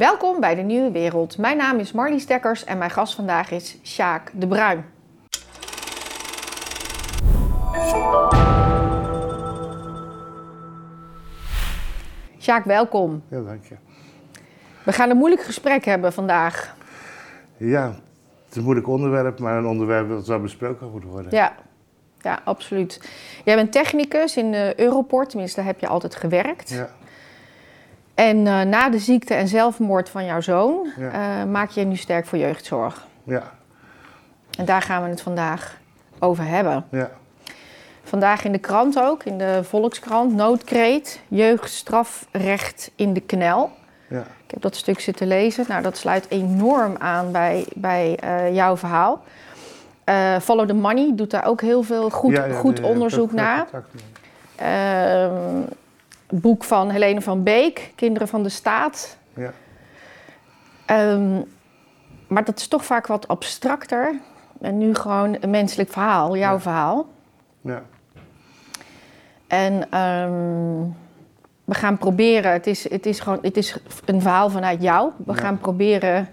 Welkom bij de Nieuwe Wereld. Mijn naam is Marlies Dekkers en mijn gast vandaag is Sjaak de Bruin. Sjaak, welkom. Ja, dank je. We gaan een moeilijk gesprek hebben vandaag. Ja, het is een moeilijk onderwerp, maar een onderwerp dat wel besproken moet worden. Ja, ja absoluut. Jij bent technicus in de Europort, tenminste daar heb je altijd gewerkt. Ja, En eh, na de ziekte en zelfmoord van jouw zoon Ja. eh, maak je je nu sterk voor jeugdzorg. ja, En daar gaan we het vandaag over hebben. ja. Vandaag in de krant ook, in de Volkskrant, noodkreet, jeugdstrafrecht in de knel. ja. Ik heb dat stuk zitten lezen. Nou, dat sluit enorm aan bij, bij eh, jouw verhaal. Eh, Follow the Money doet daar ook heel veel goed, Ja, ja, goed onderzoek naar. Ehm, boek van Helene van Beek, Kinderen van de Staat. Ja, Ehm, maar dat is toch vaak wat abstracter. En nu gewoon een menselijk verhaal, jouw Ja. verhaal. ja, En ehm, we gaan proberen, het is, het, is gewoon, het is een verhaal vanuit jou. We Ja. gaan proberen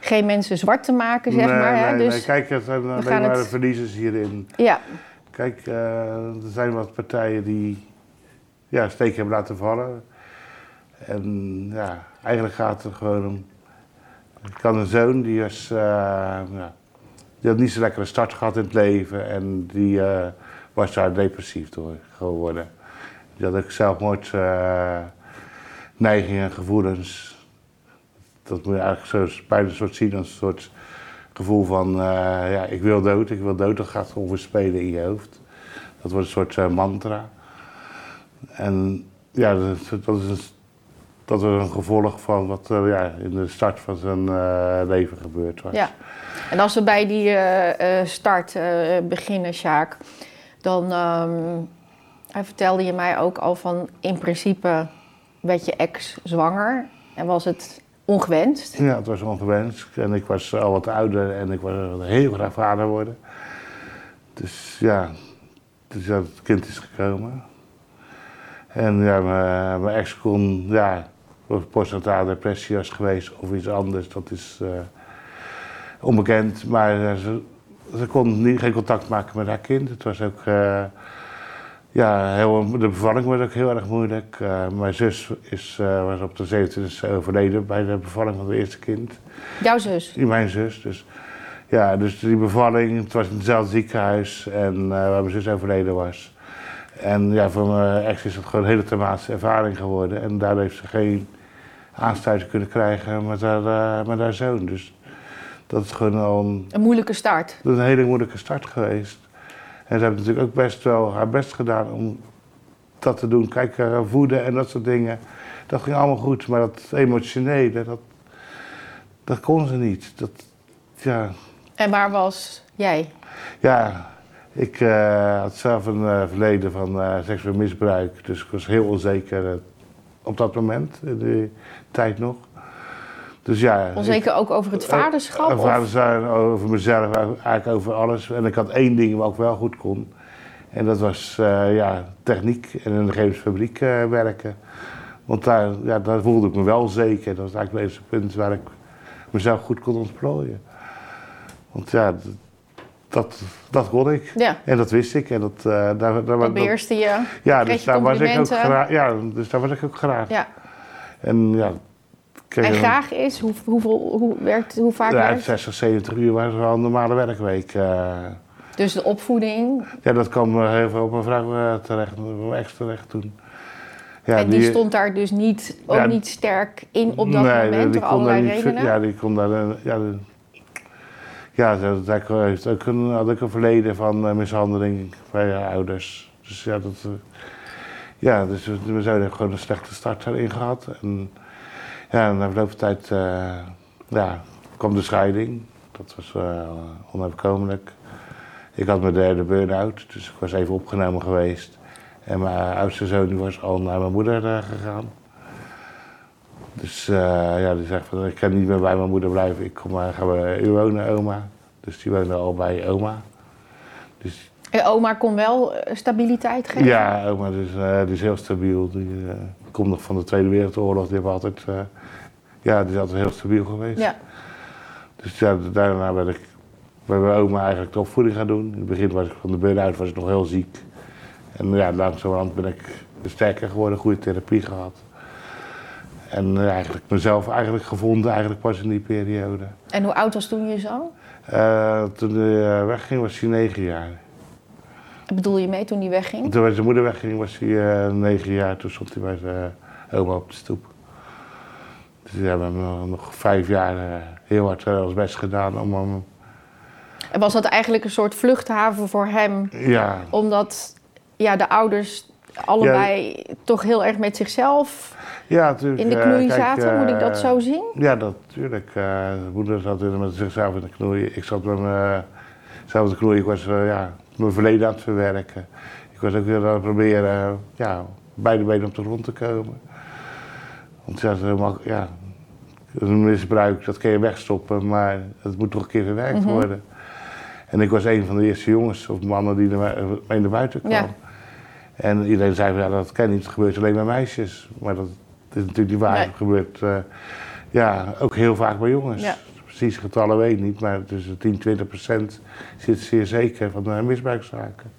geen mensen zwart te maken, zeg nee, maar. Hè? nee, dus, nee. Kijk, er zijn alleen maar het- de verliezers hierin. Ja, Kijk, eh, er zijn wat partijen die ja, steek hebben laten vallen. En ja, eigenlijk gaat het gewoon om... Ik had een zoon die was... eh, ja, die had niet zo lekkere start gehad in het leven. En die eh, was daar depressief door geworden. Die had ook zelfmoord... eh, neigingen en gevoelens. Dat moet je eigenlijk zo bijna een soort zien als een soort gevoel van, ja, ik wil dood, ik wil dood. Dat gaat over spelen in je hoofd. Dat wordt een soort mantra. En ja, dat, is- dat is een, dat is een gevolg van wat er ja, in de start van zijn eh, leven gebeurd was. ja. En als we bij die eh, eh, start eh, beginnen, Sjaak, dan ehm, hij vertelde je mij ook al van in principe werd je ex zwanger en was het ongewenst. Ja, het was ongewenst. En ik was al wat ouder en ik wilde heel graag vader worden. Dus ja, dus ja, het kind is gekomen. En ja, mijn, mijn ex kon, ja, of postnatale depressie was geweest of iets anders, dat is eh, onbekend. Maar eh, ze, ze kon niet, geen contact maken met haar kind. Het was ook, eh, ja, heel, de bevalling was ook heel erg moeilijk. Mijn zus is, was op de 27e overleden bij de bevalling van het eerste kind. Jouw zus. Mijn zus. Dus, ja, dus die bevalling, het was in hetzelfde ziekenhuis en, waar mijn zus overleden was. En ja, voor mijn ex is het gewoon een hele traumatische ervaring geworden. En daardoor heeft ze geen aansluiting kunnen krijgen met haar, eh, met haar zoon. Dus dat is gewoon al een, Een moeilijke start. dat is een hele moeilijke start geweest. En ze heeft natuurlijk ook best wel haar best gedaan om dat te doen. Kijk, voeden en dat soort dingen. Dat ging allemaal goed, maar dat emotionele, dat, dat kon ze niet. Dat, ja, En waar was jij? ja, ik eh, had zelf een eh, verleden van eh, seksueel misbruik. Dus ik was heel onzeker op dat moment, in die tijd nog. Dus ja, Onzeker ook over het vaderschap? ik, of- vader zijn over mezelf, eigenlijk over alles. En ik had één ding wat ik wel goed kon. En dat was ja, techniek en in de chemische werken. Want daar, ja, daar voelde ik me wel zeker. Dat was eigenlijk het eerste punt waar ik mezelf goed kon ontplooien. Want ja, dat, dat kon ik. Ja, En dat wist ik. En dat, eh, daar, daar, dat beheerste je. ja, kreeg dus daar was ik ook graag. Ja, dus daar was ik ook graag. Ja. En ja, En graag is, hoe, hoeveel, hoe, werkt, hoe vaak ja, werkt? 60, 70 uur was wel een normale werkweek. eh. Dus de opvoeding. ja, dat kwam eh, heel veel op mijn vrouw terecht, mijn ex terecht toen. Ja, en die, stond daar dus niet, ook Ja, niet sterk in op dat nee, moment, die door kon daar allerlei niet- redenen. Ja, die kon daar... Ja, de, ja ook- heeft ook een, had ook een verleden van eh, mishandeling bij haar ouders. Dus ja, dat... eh, ja, dus we, we zijn gewoon een slechte start erin gehad. En ja, na verloop van tijd eh, ja, kwam de scheiding. Dat was onoverkomelijk. Ik had mijn derde burn-out, dus ik was even opgenomen geweest. En mijn oudste zoon was al naar mijn moeder gegaan. Dus eh, ja, die zegt van ik kan niet meer bij mijn moeder blijven. Ik kom maar, ga bij u wonen, oma. Dus die woonde al bij oma. Dus En oma kon wel eh, stabiliteit geven? ja, oma dus, eh, die is heel stabiel. Die eh, komt nog van de Tweede Wereldoorlog. Die hebben altijd eh, Ja, die is altijd heel stabiel geweest. Ja. Dus ja, daarna ben ik bij mijn oma eigenlijk de opvoeding gaan doen. In het begin was ik van de burn-out was ik nog heel ziek. En ja, langzamerhand ben ik sterker geworden, goede therapie gehad. En eigenlijk mezelf eigenlijk gevonden, eigenlijk pas in die periode. En hoe oud was toen je zoon? Eh, toen hij eh, wegging was hij negen jaar. Bedoel je mee toen hij wegging? Toen zijn moeder wegging was hij eh, negen jaar. Toen stond hij bij zijn oma op de stoep. Dus we hebben nog, nog vijf jaar heel hard ons best gedaan om hem... En was dat eigenlijk een soort vluchthaven voor hem? Ja, Omdat ja, de ouders allebei toch heel erg met zichzelf ja natuurlijk. in de eh, knoei kijk, zaten. Moet ik dat eh, zo zien? Ja, dat natuurlijk. Eh, moeder zat met zichzelf in de knoei. Ik zat met mezelf in de knoei. Ik was eh, ja, mijn verleden aan het verwerken. Ik was ook weer aan het proberen eh, ja, beide benen op de grond te komen. Want ja, ja, een misbruik, dat kun je wegstoppen, maar het moet toch een keer verwerkt Mhm. worden. En ik was een van de eerste jongens of mannen die naar, mee naar buiten kwam. Ja. En iedereen zei van ja, dat kan niet, het gebeurt alleen bij meisjes. Maar dat is natuurlijk niet waar. Nee. Het gebeurt eh, ja, ook heel vaak bij jongens. Ja. Precies getallen weet ik niet, maar tussen 10 20 procent zit zeer zeker van uh, misbruikzaken.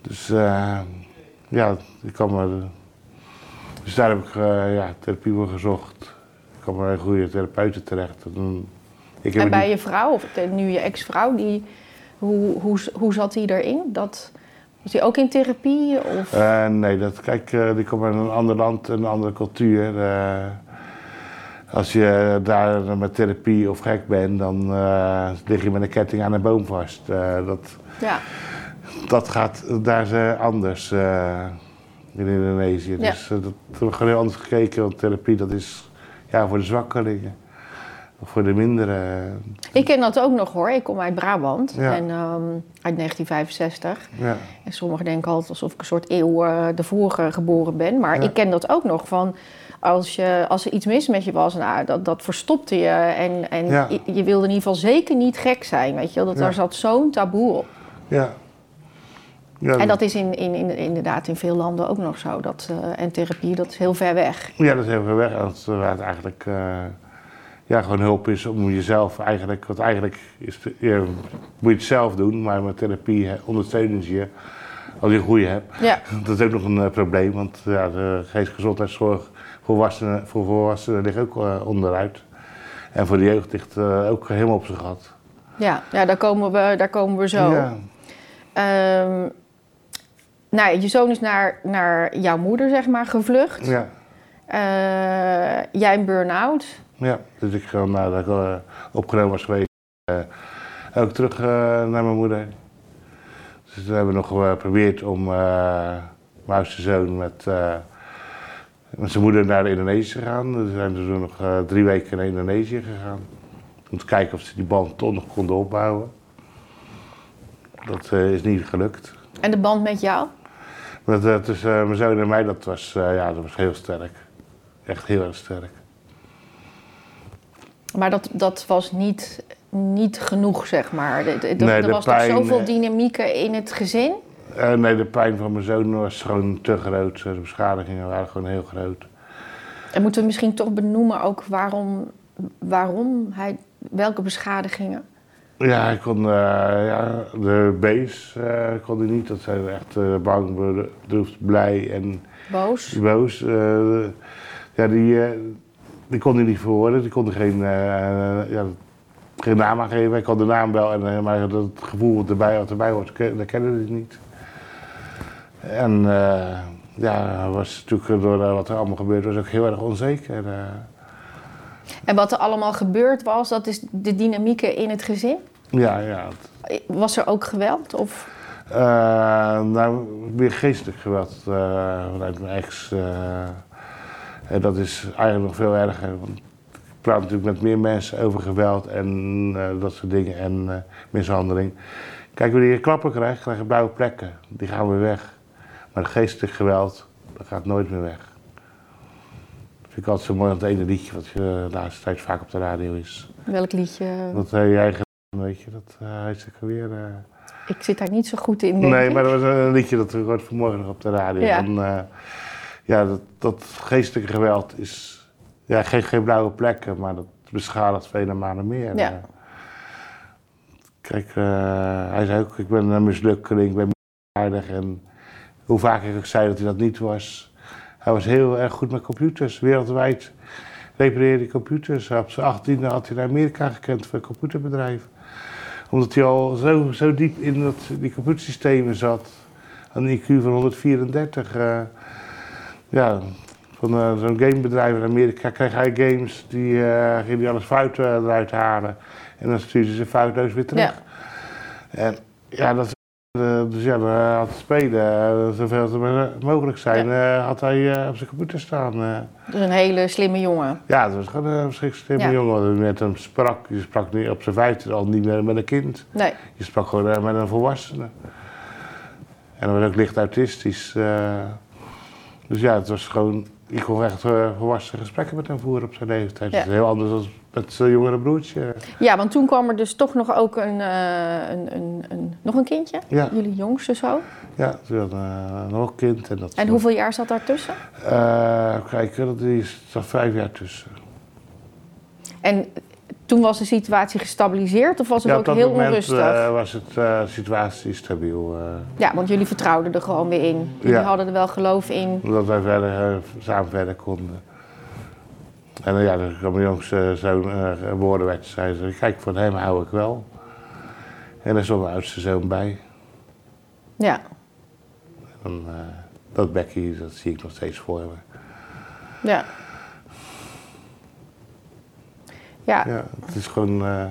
Dus eh, ja, ik kan me, dus daar heb ik eh, ja, therapie voor gezocht. Ik kwam bij een goede therapeuten terecht. En, ik heb En bij niet- je vrouw, of de- nu je ex-vrouw, die, hoe, hoe, hoe zat die erin? Dat, was die ook in therapie? Of? Eh, nee, dat, kijk, eh, die komt uit een ander land, een andere cultuur. eh. als je daar met therapie of gek bent, dan lig je met een ketting aan een boom vast. Dat, ja. dat gaat daar anders in Indonesië. Ja. Dus dat gewoon heel anders gekeken, want therapie dat is ja, voor de zwakkelingen. Voor de mindere. Ik ken dat ook nog hoor. Ik kom uit Brabant Ja. en, ehm, uit 1965. Ja, En sommigen denken altijd alsof ik een soort eeuw eh ervoor geboren ben. Maar Ja. ik ken dat ook nog van als, je, als er iets mis met je was, nou, dat, dat verstopte je. En, en Ja. je, je wilde in ieder geval zeker niet gek zijn. Weet je? wel. Dat. Daar zat zo'n taboe op. ja. ja En dat is in, in, in, inderdaad in veel landen ook nog zo. Dat, eh, en therapie, dat is heel ver weg. Ja, dat is heel ver weg. Waar het eigenlijk eh, ja, gewoon hulp is om jezelf eigenlijk, want eigenlijk is de- ja, moet je het zelf doen, maar met therapie ondersteunen ze je als je een goede hebt. Ja, Dat is ook nog een eh, probleem, want ja, de geestgezondheidszorg voor volwassenen, voor volwassenen ligt ook eh, onderuit. En voor de jeugd ligt eh, ook helemaal op zijn gat. ja, ja daar, komen we, daar komen we zo. Ja, Ehm, nou, je zoon is naar, naar jouw moeder, zeg maar, gevlucht. ja, jij een burn-out. Ja. Dus ik ga nadat ik eh, opgenomen was geweest, eh, ook terug eh, naar mijn moeder. Dus we hebben nog geprobeerd om eh, mijn oudste zoon met, eh, met zijn moeder naar Indonesië te gaan. Dus we zijn dus nog eh, drie weken naar Indonesië gegaan. Om te kijken of ze die band toch nog konden opbouwen. Dat eh, is niet gelukt. En de band met jou? Eh, tussen eh, mijn zoon en mij, dat was, eh, ja, dat was heel sterk. Echt heel erg sterk. Maar dat, dat was niet, niet genoeg, zeg maar. De- de- de- Nee, er was toch zoveel eh, dynamieken in het gezin? Eh, nee, de pijn van mijn zoon was gewoon te groot. De beschadigingen waren gewoon heel groot. En moeten we misschien toch benoemen ook waarom, waarom hij, welke beschadigingen? Ja, hij kon eh, ja, de eh, kon hij niet. Dat zijn echt eh, bang, bedroefd, blij en Boos? boos. Ja, die, die kon hij niet verwoorden. Die kon er geen, eh, ja, geen naam aan geven. Hij kon de naam wel, en, eh, maar dat gevoel wat erbij, wat erbij hoort, dat kende hij niet. En eh, ja, was natuurlijk door eh, wat er allemaal gebeurd was ook heel erg onzeker. eh. En wat er allemaal gebeurd was, dat is de dynamieken in het gezin? ja, ja. Was er ook geweld? Of? Eh, nou, meer geestelijk geweld eh, vanuit mijn ex. eh. En dat is eigenlijk nog veel erger. Want ik praat natuurlijk met meer mensen over geweld en eh, dat soort dingen en eh, mishandeling. Kijk, wanneer je klappen krijgt, krijg je blauwe plekken. Die gaan weer weg. Maar geestelijk geweld, dat gaat nooit meer weg. Dat vind ik altijd zo mooi aan het ene liedje wat je de laatste tijd vaak op de radio is. Welk liedje? Dat heb jij gedaan, weet je, dat uh, is ook weer... eh, Ik zit daar niet zo goed in, Nee, ik. maar dat was een liedje dat we hoorden vanmorgen nog op de radio. Ja. En, eh, ja, dat, dat geestelijke geweld is, Ja, geen, geen blauwe plekken, maar dat beschadigt vele malen meer. Ja. Kijk, eh, hij zei ook, ik ben een mislukkeling, ik ben aardig. En hoe vaak ik ook zei dat hij dat niet was. Hij was heel erg goed met computers, wereldwijd repareerde hij computers. Op zijn 18e had hij naar Amerika gekend voor een computerbedrijf. Omdat hij al zo, zo diep in dat, die computersystemen zat. Een IQ van 134. eh, ja, van eh, zo'n gamebedrijf in Amerika kreeg hij games, die eh, ging hij alles fout eh, eruit halen. En dan stuurde ze foutloos weer terug. Ja. En ja, dat, eh, dus ja, dan had te spelen, eh, zoveel als mogelijk zijn, eh, had hij eh, op zijn computer staan. eh. Dus een hele slimme jongen. Ja, het was gewoon een verschrikkelijk slimme Ja. jongen. Met hem sprak, je sprak niet op zijn vijfde al niet meer met een kind. Nee. Je sprak gewoon eh, met een volwassene. En hij was ook licht autistisch. Dus ja, het was gewoon, je kon echt eh, volwassen gesprekken met hem voeren op zijn leeftijd. Ja. Dat is heel anders dan met zijn jongere broertje. Ja, want toen kwam er dus toch nog ook een, eh, een, een, een, nog een kindje. Ja. Jullie jongste zo. Ja, toen had eh, nog een kind. En, dat En hoeveel jaar zat daartussen? Eh, kijk, dat is zat vijf jaar tussen. En toen was de situatie gestabiliseerd of was het ja, ook op dat heel moment onrustig? eh, was het eh, situatie stabiel. eh, Ja, want jullie vertrouwden er gewoon weer in. Jullie Ja. hadden er wel geloof in. Omdat wij verder, samen verder konden. En ja, dan kwam mijn jongste zoon uh, geboren werd, zei ze, kijk, van hem hou ik wel. En er stond mijn oudste zoon bij. Ja. En, dat Becky, dat zie ik nog steeds voor me. Ja. Ja. Ja, het is gewoon, eh,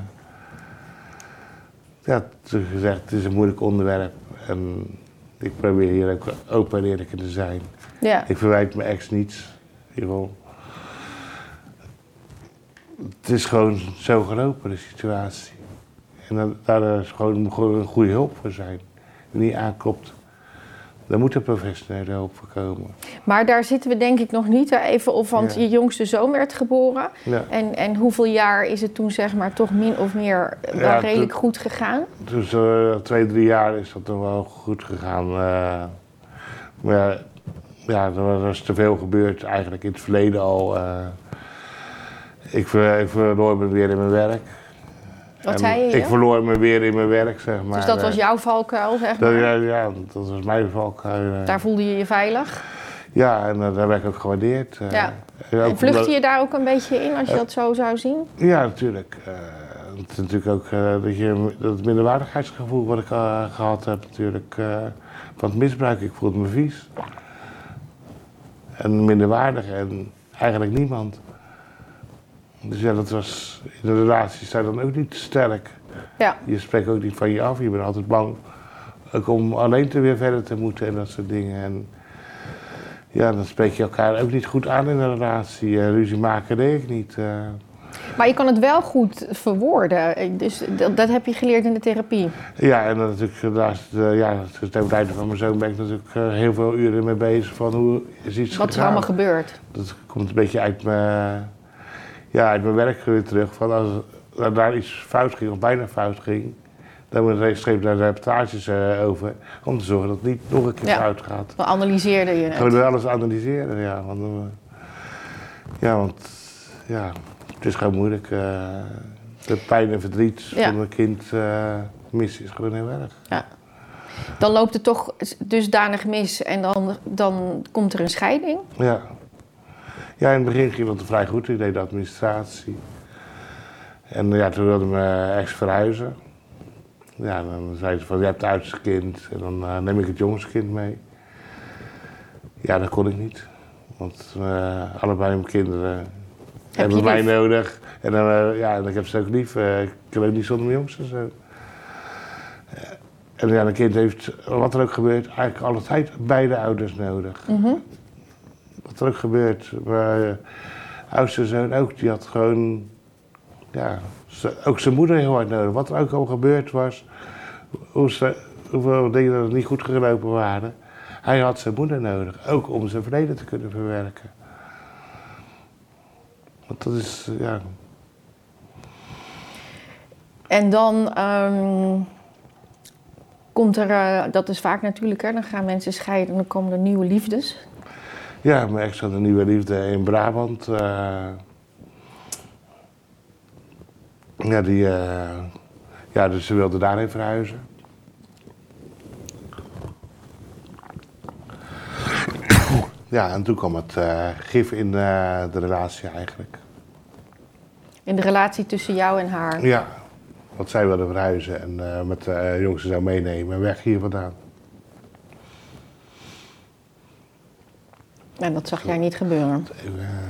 ja, gezegd, het is een moeilijk onderwerp. En ik probeer hier ook open en eerlijk in te zijn. ja. Ik verwijt mijn ex niets. In ieder geval. Het is gewoon zo gelopen, de situatie. En daar is gewoon, moet gewoon een goede hulp voor zijn. Die niet aanklopt. Daar moet een professionele hulp voor komen. Maar daar zitten we denk ik nog niet even op, want Ja. je jongste zoon werd geboren. Ja. En, en hoeveel jaar is het toen zeg maar toch min of meer eh, wel Ja, redelijk toen- goed gegaan? Dus twee, drie jaar is dat nog wel goed gegaan. eh. maar ja, er was, was te veel gebeurd eigenlijk in het verleden al. ik, ik verloor me weer in mijn werk. Wat En zei je? Ik verloor me weer in mijn werk, zeg maar. dus dat was eh. jouw valkuil, zeg maar? ja, ja, dat was mijn valkuil. eh. Daar voelde je je veilig? Ja, en eh, daar werd ik ook gewaardeerd. Ja. En vluchtte je daar ook een beetje in als je dat zo zou zien? Ja, natuurlijk. Het is natuurlijk ook dat, je, dat minderwaardigheidsgevoel wat ik eh, gehad heb, natuurlijk, van het misbruik. Ik voelde me vies. En minderwaardig en eigenlijk niemand. Dus ja, dat was in de relatie sta je dan ook niet sterk. Ja. Je spreekt ook niet van je af. Je bent altijd bang ook om alleen te weer verder te moeten en dat soort dingen. En ja, dan spreek je elkaar ook niet goed aan in een relatie. Eh, ruzie maken deed ik niet. eh. Maar je kan het wel goed verwoorden. Eh, Dus dat, dat heb je geleerd in de therapie. Ja, en dan natuurlijk, naast, uh, ja, het einde van mijn zoon ben ik natuurlijk heel veel uren mee bezig van hoe is iets Wat is er allemaal gebeurd? Dat komt een beetje uit mijn, ja, uit mijn werk weer terug. Van als er daar iets fout ging, of bijna fout ging, dan moet er schreef daar reportages uh, over. Om te zorgen dat het niet nog een keer Ja. fout gaat. Dan analyseerde je het. Gewoon alles analyseren, ja. Want, uh, ja, want ja, het is gewoon moeilijk. Uh, de pijn en verdriet Ja. van een kind missen is gewoon heel erg. Ja. Dan loopt het toch dusdanig mis en dan, dan komt er een scheiding. Ja. Ja, in het begin ging dat vrij goed. Ik deed de administratie. En ja, toen wilde mijn ex verhuizen. Ja, dan zei ze van, je hebt het oudste kind en dan uh, neem ik het jongste kind mee. Ja, dat kon ik niet. Want uh, allebei mijn kinderen Heb hebben mij lief? nodig. En dan, uh, ja, ik heb ze ook lief. Ik kan ook niet zonder mijn jongste zo. En ja, een kind heeft, wat er ook gebeurt, eigenlijk altijd beide ouders nodig. Mhm. Ook gebeurt. Mijn oudste zoon ook, die had gewoon, ja, ook zijn moeder heel hard nodig. Wat er ook al gebeurd was, hoe ze, hoeveel dingen er niet goed gelopen waren. Hij had zijn moeder nodig, ook om zijn verleden te kunnen verwerken. Want dat is, ja, En dan ehm, komt er, eh, dat is vaak natuurlijk, hè, dan gaan mensen scheiden en dan komen er nieuwe liefdes. Ja, mijn ex had een nieuwe liefde in Brabant. Eh. Ja, die, eh, ja, dus ze wilde daarheen verhuizen. ja, en toen kwam het eh, gif in de relatie eigenlijk. In de relatie tussen jou en haar? Ja, want zij wilde verhuizen en met de jongens zou meenemen en weg hier vandaan. En dat zag jij niet gebeuren.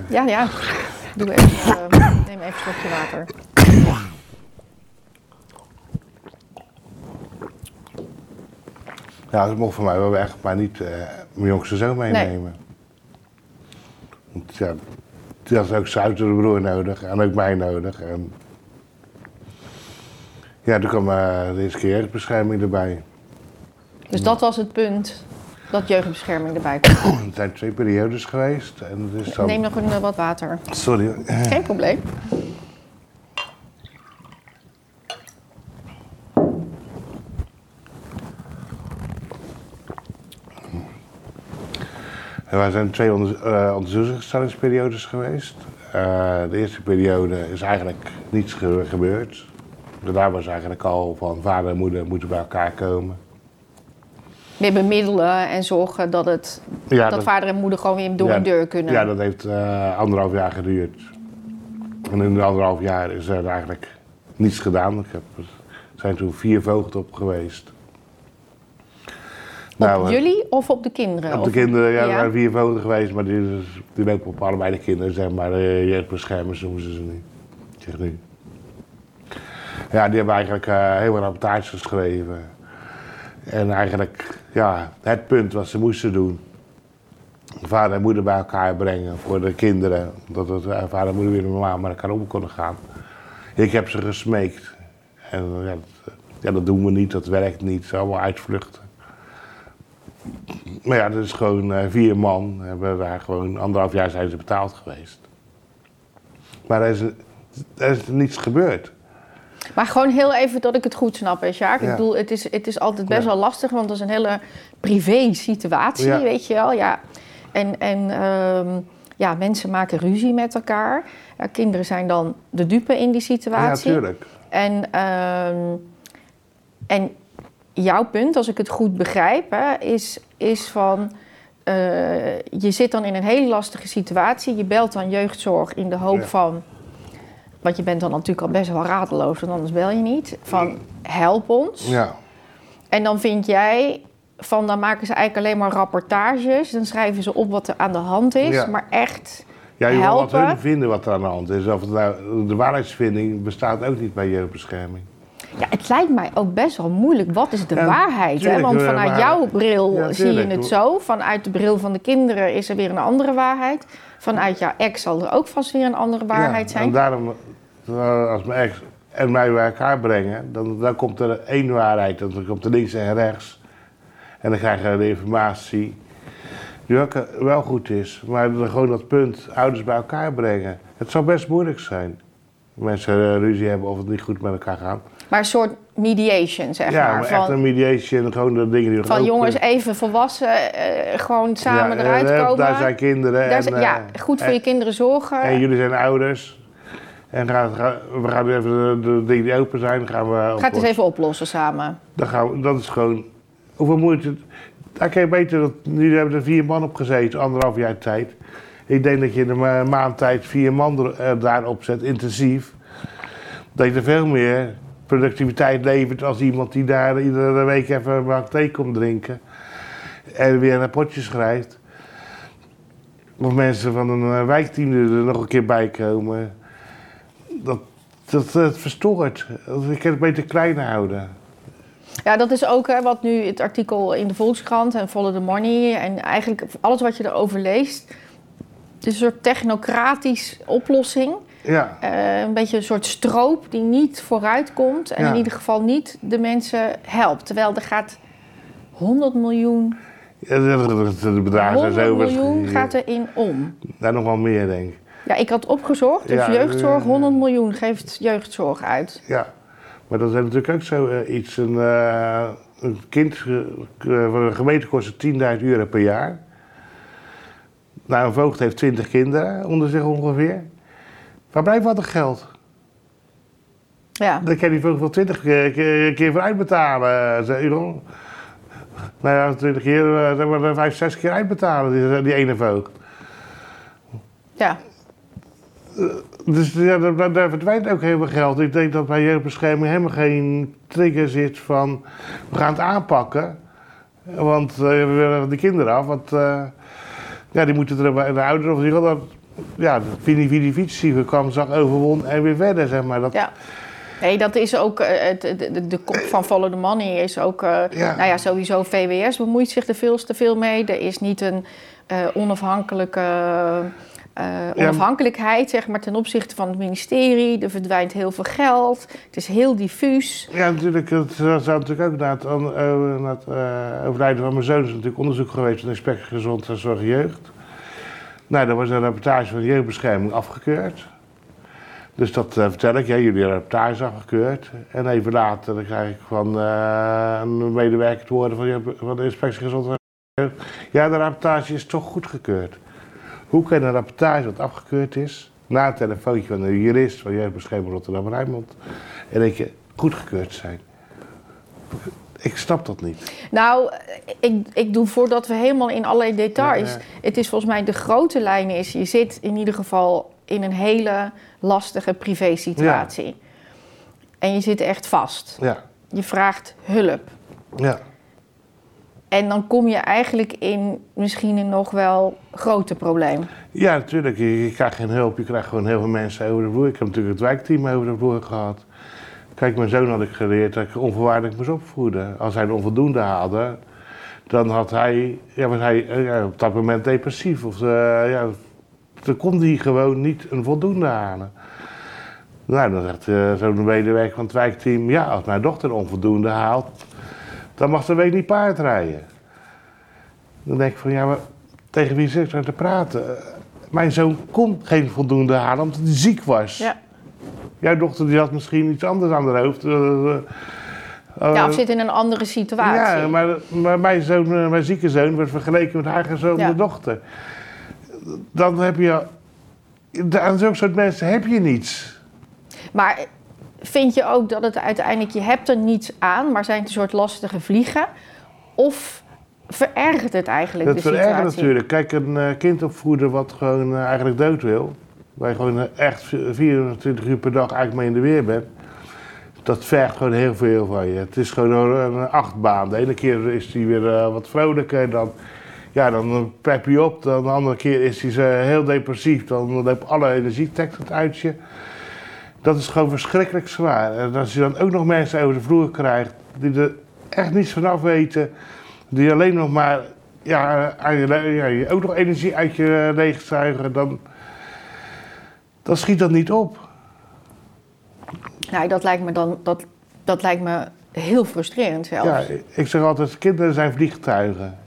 Ja, ja. Doe even, eh, neem even een slokje water. Ja, dat mocht voor mij wel weg, maar niet eh, mijn jongste zoon meenemen. Want ja, die had ook zijn oudere broer nodig en ook mij nodig. En ja, toen kwam eh, de eerste keer jeugdbescherming erbij. Dus dat was het punt dat jeugdbescherming erbij kwam. Het zijn twee periodes geweest. En het is dan... Neem nog een, eh, wat water. Sorry. Geen probleem. Er zijn twee eh, onderzoekingsstellingsperiodes geweest. Eh, de eerste periode is eigenlijk niets ge- gebeurd. Daar was eigenlijk al van vader en moeder moeten bij elkaar komen. Weer bemiddelen en zorgen dat, het, Ja, dat, vader en moeder gewoon weer door ja, een deur kunnen. Ja, dat heeft eh, anderhalf jaar geduurd. En in de anderhalf jaar is er eigenlijk niets gedaan. Ik heb, er zijn toen vier voogden op geweest. op Nou, eh, jullie of op de kinderen? Op de kinderen, ja, er Ja. waren vier voogden geweest, maar die, die lopen op allebei de kinderen, zeg maar. Uh, jeugdbeschermers noemen ze ze nu. Zeg nu. Ja, die hebben eigenlijk eh, heel veel rapportages geschreven. En eigenlijk, ja, het punt wat ze moesten doen. Vader en moeder bij elkaar brengen voor de kinderen. Dat het, eh, vader en moeder weer normaal met elkaar om konden gaan. Ik heb ze gesmeekt. En ja, dat, ja, dat doen we niet, dat werkt niet. Allemaal uitvluchten. Maar ja, dat is gewoon eh, vier man. Hebben daar gewoon anderhalf jaar zijn ze betaald geweest. Maar er is, er is niets gebeurd. Maar gewoon heel even dat ik het goed snap, hè, Sjaak. Ik Ja. bedoel, het is, het is altijd best Ja. wel lastig, want dat is een hele privé situatie, Ja. weet je wel. Ja. En, en ehm, ja, mensen maken ruzie met elkaar. Ja, kinderen zijn dan de dupe in die Ja, situatie. tuurlijk. En, ehm, en jouw punt, als ik het goed begrijp, hè, is, is van... eh, je zit dan in een hele lastige situatie. Je belt dan jeugdzorg in de hoop Ja. van... Want je bent dan natuurlijk al best wel radeloos, want anders bel je niet. Van, help ons. Ja. En dan vind jij... Van, dan maken ze eigenlijk alleen maar rapportages. Dan schrijven ze op wat er aan de hand is. Ja. Maar echt Ja, je wil wat hun vinden wat er aan de hand is. Of nou, de waarheidsvinding bestaat ook niet bij jeugdbescherming. Ja, het lijkt mij ook best wel moeilijk. Wat is de Ja, waarheid? Hè? Want eh, vanuit maar- jouw bril Ja, zie je het zo. Vanuit de bril van de kinderen is er weer een andere waarheid. Vanuit jouw ex zal er ook vast weer een andere waarheid ja, En zijn. daarom, eh, als mijn ex en mij bij elkaar brengen, dan, dan komt er één waarheid. Dan komt er links en rechts. En dan krijg je de informatie die ook wel goed is. Maar dan gewoon dat punt, ouders bij elkaar brengen. Het zou best moeilijk zijn. Mensen eh, ruzie hebben of het niet goed met elkaar gaat. Maar een soort mediation, zeg ja, maar. maar echt Van, een mediation, gewoon de dingen die van jongens, even volwassen, eh, gewoon samen Ja, eruit eh, komen. Daar zijn kinderen. Daar en, zijn- ja, eh, goed voor je kinderen zorgen. En jullie zijn ouders. En gaan, we gaan even de, de dingen die open zijn, gaan we Ga het eens oplossen. even oplossen samen. Dan gaan we, dat is gewoon... Hoeveel moeite... Daar kan je beter... Dat, nu hebben er vier man op gezeten, anderhalf jaar tijd. Ik denk dat je in een ma- maand tijd vier man daarop zet, intensief. Dat je er veel meer productiviteit levert als iemand die daar iedere week even een bak thee komt drinken. En weer een rapportje schrijft. Of mensen van een eh, wijkteam er nog een keer bij komen. Dat, dat, dat verstoort. Ik kan het beter klein houden. Ja, dat is ook hè, wat nu het artikel in de Volkskrant en Follow the Money en eigenlijk alles wat je erover leest. Is een soort technocratisch oplossing. Ja. Eh, een beetje een soort stroop die niet vooruit komt en Ja. in ieder geval niet de mensen helpt. Terwijl er gaat 100 miljoen, Ja, de, de, de bedragen zijn 100 zo miljoen gaat erin om. Daar nog wel meer, denk ik. Ja, ik had opgezocht, dus Ja, jeugdzorg, eh, 100 miljoen geeft jeugdzorg uit. Ja. Maar dat is natuurlijk ook zo eh, iets. Een, eh, een kind eh, van een gemeente kost het 10.000 euro per jaar. Nou, een voogd heeft 20 kinderen onder zich ongeveer. Waar blijft wat geld? Ja. Dan kan hij voor 20 keer, keer, keer voor uitbetalen. Nou ja, 20 keer, eh, zeg maar 5, 6 keer uitbetalen, die, die ene voogd. Ja. Dus ja, daar, daar verdwijnt ook heel veel geld. Ik denk dat bij jeugdbescherming helemaal geen trigger zit van we gaan het aanpakken. Want eh, we willen de kinderen af. Want eh, ja, die moeten er bij de ouderen of die dat ja, Vini Vini Vici kwam, zag overwon en weer verder, zeg maar. Dat, Ja. Nee, dat is ook, eh, de, de, de kop van Follow the Money is ook, eh, Ja. nou ja, sowieso VWS bemoeit zich er veel te veel mee. Er is niet een eh, onafhankelijke onafhankelijkheid, zeg maar, ten opzichte van het ministerie. Er verdwijnt heel veel geld. Het is heel diffuus. Ja, natuurlijk. Het zou natuurlijk ook na het, an- na het overlijden van mijn zoon is natuurlijk onderzoek geweest van de inspectie Gezondheidszorg en Jeugd. Nou, daar was een rapportage van de jeugdbescherming afgekeurd. Dus dat eh, vertel ik, ja, jullie rapportage is afgekeurd. En even later dan krijg ik van eh, een medewerker te horen van, van de inspectie Gezondheid. Ja, de rapportage is toch goedgekeurd. Hoe kan een rapportage wat afgekeurd is, na een telefoontje van een jurist van jeugdbescherming Rotterdam-Rijnmond, en dat je goedgekeurd zijn? Ik snap dat niet. Nou, ik, ik doe voordat we helemaal in allerlei details. Ja, ja. Het is volgens mij de grote lijn is, je zit in ieder geval in een hele lastige privé-situatie. En je zit echt vast. Ja, Je vraagt hulp. ja. En dan kom je eigenlijk in misschien een nog wel groter probleem. Ja, natuurlijk. Je, je krijgt geen hulp. Je krijgt gewoon heel veel mensen over de vloer. Ik heb natuurlijk het wijkteam over de vloer gehad. Kijk, mijn zoon had ik geleerd dat ik onvoorwaardelijk moest opvoeden. Als hij een onvoldoende haalde, dan had hij, ja, was hij eh, op dat moment depressief. Of, eh, ja, dan kon hij gewoon niet een voldoende halen. Nou, dan zegt eh, zo'n medewerker van het wijkteam... ja, als mijn dochter een onvoldoende haalt, dan mag ze week niet paardrijden. Dan denk ik van, ja, maar tegen wie zit ik nou te praten? Mijn zoon kon geen voldoende halen omdat hij ziek was. Ja. Jouw dochter die had misschien iets anders aan haar hoofd. eh, eh, ja, eh, of zit in een andere situatie. ja, maar, maar mijn, zoon, mijn zieke zoon werd vergeleken met haar gezonde Ja. dochter. Dan heb je... Aan zo'n soort mensen heb je niets. Maar vind je ook dat het uiteindelijk, je hebt er niets aan, maar zijn het een soort lastige vliegen? Of verergert het eigenlijk Dat de verergert situatie? natuurlijk. Kijk, een kind opvoeden wat gewoon eigenlijk dood wil. Waar je gewoon eh, echt 24 uur per dag eigenlijk mee in de weer bent. Dat vergt gewoon heel veel van je. Het is gewoon een, achtbaan. De ene keer is hij weer eh, wat vrolijker. Dan, ja, dan pep je op. Dan de andere keer is hij eh, heel depressief. Dan loopt alle energie trekt het uit je. Dat is gewoon verschrikkelijk zwaar. En als je dan ook nog mensen over de vloer krijgt die er echt niets vanaf weten. Die alleen nog maar ja, je ook nog energie uit je leegzuigen, dan, dan schiet dat niet op. Nou, dat lijkt me dan dat, dat lijkt me heel frustrerend zelfs. Ja, ik zeg altijd, kinderen zijn vliegtuigen.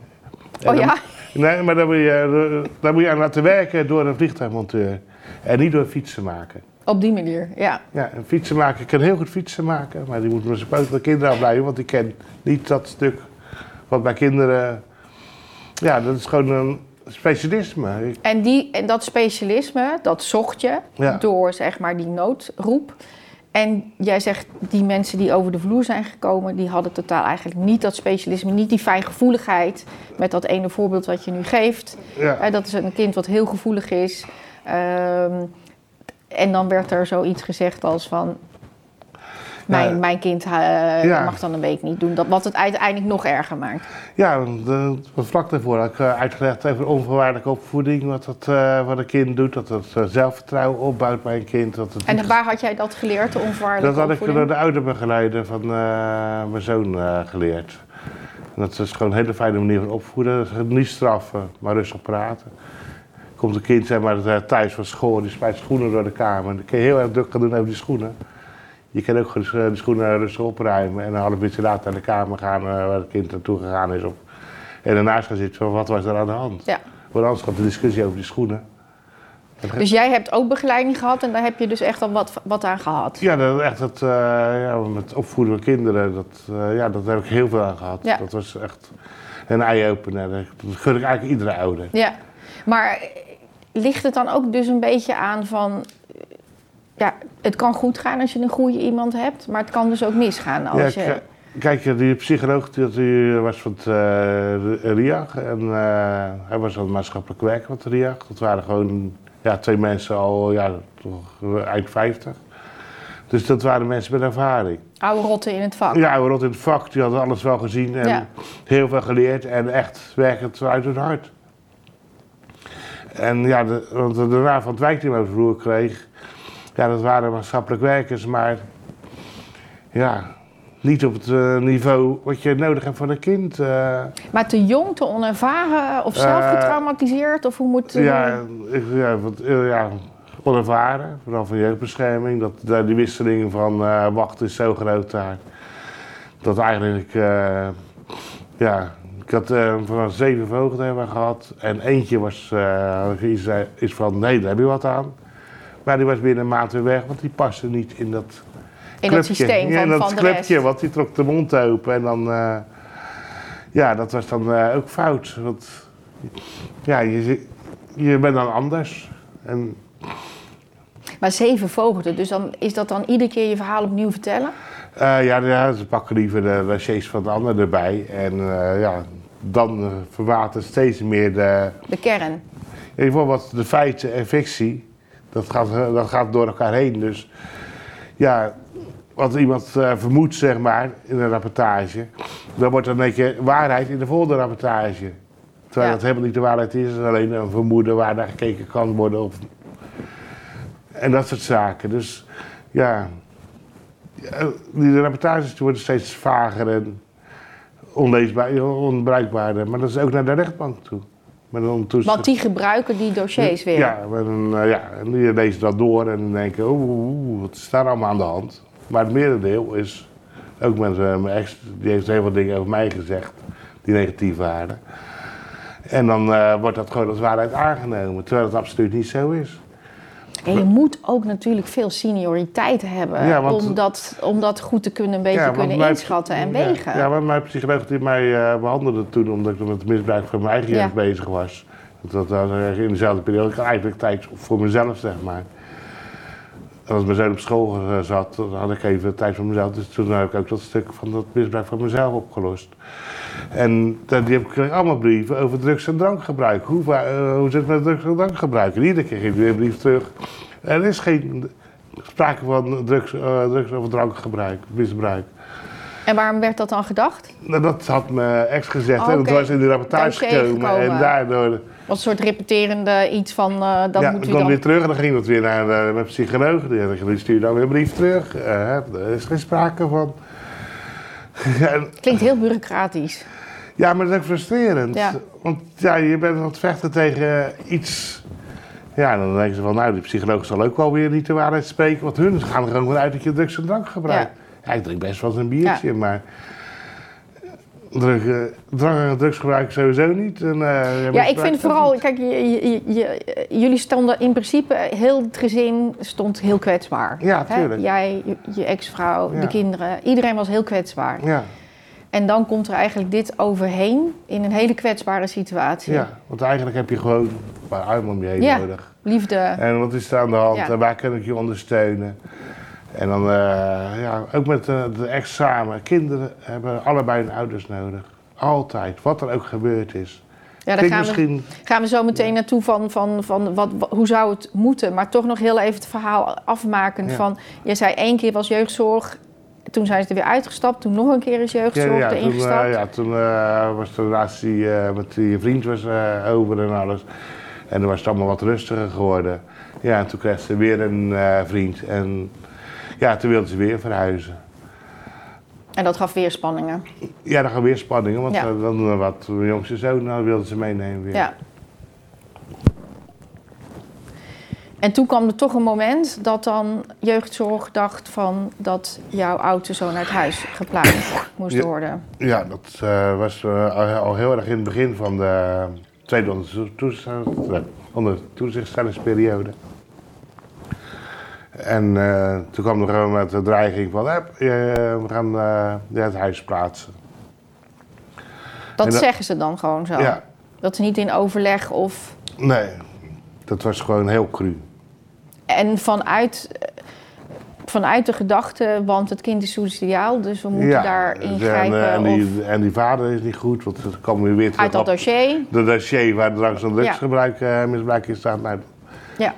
En oh dan- ja? Nee, maar dan moet, je, daar moet je aan laten werken door een vliegtuigmonteur. En niet door fietsen maken. Op die manier, ja. Ja, een fietsenmaker kan heel goed fietsen maken, maar die moet met zijn van kinderen afblijven, want die kent niet dat stuk wat bij kinderen. Ja, dat is gewoon een specialisme. En, die, en dat specialisme, dat zocht je Ja. door zeg maar die noodroep. En jij zegt, die mensen die over de vloer zijn gekomen, die hadden totaal eigenlijk niet dat specialisme, niet die fijngevoeligheid met dat ene voorbeeld wat je nu geeft. Ja. Dat is een kind wat heel gevoelig is. Ehm, en dan werd er zoiets gezegd als van, mijn, mijn kind eh, Ja. mag dan een week niet doen. Dat, wat het uiteindelijk nog erger maakt. Ja, de, vlak daarvoor had ik eh, uitgelegd over onvoorwaardelijke opvoeding. Wat, dat, eh, wat een kind doet, dat het zelfvertrouwen opbouwt bij een kind. Dat, het En niet- waar had jij dat geleerd, de dat onvoorwaardelijke had ik opvoeding? door de ouderbegeleider van mijn zoon geleerd. En dat is gewoon een hele fijne manier van opvoeden. Dat Niet straffen, maar rustig praten. Komt een kind zeg maar, thuis van school, die smijt schoenen door de kamer. Dan kun je heel erg druk gaan doen over die schoenen. Je kan ook de schoenen rustig opruimen en een half uurtje later naar de kamer gaan eh, waar het kind naartoe gegaan is. Of, en daarnaast gaan zitten van wat was er aan de hand. Ja. Want anders gaat de discussie over die schoenen. Dus jij hebt ook begeleiding gehad en daar heb je dus echt al wat, wat aan gehad. Ja, dat, echt het, eh, ja, met opvoeden van kinderen, dat, eh, ja, dat heb ik heel veel aan gehad. Ja. Dat was echt een eye-opener. Dat gun ik eigenlijk iedere ouder. Ja, maar ligt het dan ook dus een beetje aan van... ja, het kan goed gaan als je een goede iemand hebt, maar het kan dus ook misgaan als ja, je... Kijk, die psycholoog die, was van het eh, RIAG en eh, hij was aan het maatschappelijk werk van het RIAG. Dat waren gewoon ja, twee mensen al ja, toch eind 50. Dus dat waren mensen met ervaring. Oude rotten in het vak. Ja, we rot in het vak, die hadden alles wel gezien en Ja. heel veel geleerd en echt werkend uit hun hart. En ja, de, want de raad van het wijkteam over vloer kreeg, ja, dat waren maatschappelijk werkers, maar ja, niet op het eh, niveau wat je nodig hebt voor een kind. eh. Maar te jong, te onervaren of zelf Eh, getraumatiseerd? Of hoe moet... ja, ik, ja, wat, eh, ja, onervaren, vooral van jeugdbescherming. Dat, dat die wisseling van eh wachten is zo groot daar. Dat eigenlijk, eh, ja, ik had eh, van zeven vogels hebben we gehad. En eentje was, eh, is, eh, is van, nee, daar heb je wat aan. Maar die was binnen een maand weer weg, want die paste niet in dat in clubje. systeem ja, van, in dat van de clubje, rest. want die trok de mond open en dan... eh, ja, dat was dan eh, ook fout. Want ja, je, je bent dan anders. En Maar zeven vogelden, dus dan, is dat dan iedere keer je verhaal opnieuw vertellen? eh, ja, ja, ze pakken liever de dossiers van de ander erbij. En ja, dan verwatert steeds meer de... De kern. Ja, bijvoorbeeld de feiten en fictie, dat gaat, eh, dat gaat door elkaar heen. Dus ja, wat iemand eh, vermoedt, zeg maar, in een rapportage, dan wordt dan een keer waarheid in de volgende rapportage. Terwijl Ja. dat helemaal niet de waarheid is, het is alleen een vermoeden waar naar gekeken kan worden. Of... En dat soort zaken. Dus ja, ja, die rapportages worden steeds vager en onleesbaar, onbruikbaarder. Maar dat is ook naar de rechtbank toe. Maar dan Want die gebruiken die dossiers weer. ja, maar dan, eh, ja, en die lezen dat door en dan denken, oeh, oeh, oeh, wat is daar allemaal aan de hand? Maar het merendeel is, ook met eh, mijn ex, die heeft heel veel dingen over mij gezegd, die negatief waren. En dan eh, wordt dat gewoon als waarheid aangenomen, terwijl het absoluut niet zo is. En je moet ook natuurlijk veel senioriteit hebben Ja, want- om, dat, om dat goed te kunnen, een beetje Ja, want kunnen mijn- inschatten en ja, wegen. Ja, maar mijn psycholoog die mij eh, behandelde toen, omdat ik met het misbruik van mijn eigen jeugd bezig was. Dat was eigenlijk in dezelfde periode. Ik had eigenlijk tijd voor mezelf, zeg maar. En als mijn zoon op school eh, zat, dan had ik even tijd voor mezelf. Dus toen heb ik ook dat stuk van dat misbruik van mezelf opgelost. En die heb ik allemaal brieven over drugs- en drankgebruik. Hoe, eh, hoe zit het met drugs- en drankgebruik? En iedere keer ging ik weer een brief terug. Er is geen sprake van drugs, eh, drugs- of drankgebruik, misbruik. En waarom werd dat dan gedacht? Nou, dat had mijn ex gezegd. Oh, en dat was in de rapportage gekomen. En daardoor Als een soort repeterende iets van, eh, dat ja, moet dan u kwam dan... weer terug en dan ging dat weer naar de, mijn psycholoog. Die, stuurde dan weer een brief terug. Eh, hè, er is geen sprake van. Klinkt heel bureaucratisch. ja, maar dat is ook frustrerend. Ja. Want ja, je bent aan het vechten tegen iets. Ja, dan denken ze van, nou, die psycholoog zal ook wel weer niet de waarheid spreken. Want hun gaan er gewoon vanuit dat je drugs en drank gebruikt. Ja. ik drink best wel eens een biertje, maar... Drug, eh, drugsgebruik sowieso niet. En, eh, Ja, ik vind vooral, niet. kijk, je, je, je- jullie stonden in principe, heel het gezin stond heel kwetsbaar. Ja, Hè? tuurlijk. Jij, je, ex-vrouw, Ja. de kinderen, iedereen was heel kwetsbaar. Ja, En dan komt er eigenlijk dit overheen in een hele kwetsbare situatie. ja, want eigenlijk heb je gewoon een paar armen om je heen Ja. nodig. Liefde. En wat is er aan de hand en waar kan ik je ondersteunen? En dan, eh, ja, ook met de, de ex samen. Kinderen hebben allebei hun ouders nodig. Altijd, wat er ook gebeurd is. Ja, daar gaan we, misschien, gaan we zo meteen naartoe van, van, van wat, hoe zou het moeten. Maar toch nog heel even het verhaal afmakend Ja. van... Je zei één keer was jeugdzorg, toen zijn ze er weer uitgestapt. Toen nog een keer is ja, jeugdzorg ja, erin toen, eh, ja, toen eh, was de relatie eh, met die vriend was, eh, over en alles. En dan was het allemaal wat rustiger geworden. Ja, en toen kreeg ze weer een eh, vriend. En ja, toen wilde ze weer verhuizen. En dat gaf weer spanningen. Ja, dan gaan weer spanningen, want Ja. dan wat mijn jongste zoon nou, wilde ze meenemen weer. Ja. En toen kwam er toch een moment dat dan jeugdzorg dacht van dat jouw oudste zoon uit huis geplaatst moest worden. Ja, dat eh, was eh, al- heel erg in het begin van de tweede onder- toezicht- nee, onder toezichtstellingsperiode. En eh, toen kwam er gewoon met de dreiging van, "Hup, eh, we gaan eh, je uit huis plaatsen. Dat En dat- zeggen ze dan gewoon zo. Ja, Dat ze niet in overleg of... nee, dat was gewoon heel cru. En vanuit... vanuit de gedachte, want het kind is suicidaal, dus we moeten daar ingrijpen. En, en, of die, en die vader is niet goed, want er komen weer uit dat op dossier. de dossier waar drank- en drugsgebruik eh, misbruik in staat. Nou, Ja.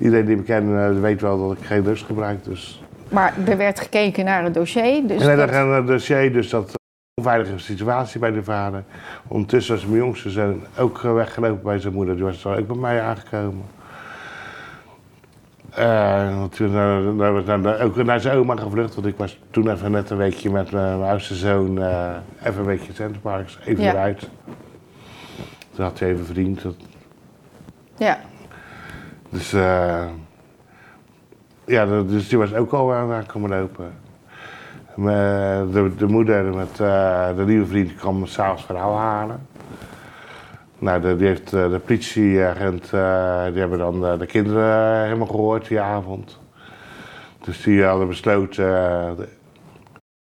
Iedereen die me kent eh, weet wel dat ik geen drugs gebruik. Dus. Maar er werd gekeken naar het dossier. Dus en dan dat- een dossier, dus dat onveilige situatie bij de vader. Ondertussen was mijn jongste zoon ook eh, weggelopen bij zijn moeder. Die was dan ook bij mij aangekomen. Eh, want toen uh, daar was dan ook naar zijn oma gevlucht. Want ik was toen even net een weekje met mijn oudste zoon. eh, even een weekje in Centerparks. Even Ja. eruit. Toen had hij even een vriend. dat- ja. Dus, eh, ja, dat- dus die was ook al aan komen lopen. De, de moeder met eh, de nieuwe vriend kwam s'avonds verhaal halen. Nou, die heeft eh, de politieagent, die hebben dan de kinderen helemaal gehoord die avond. Dus die hadden besloten, de-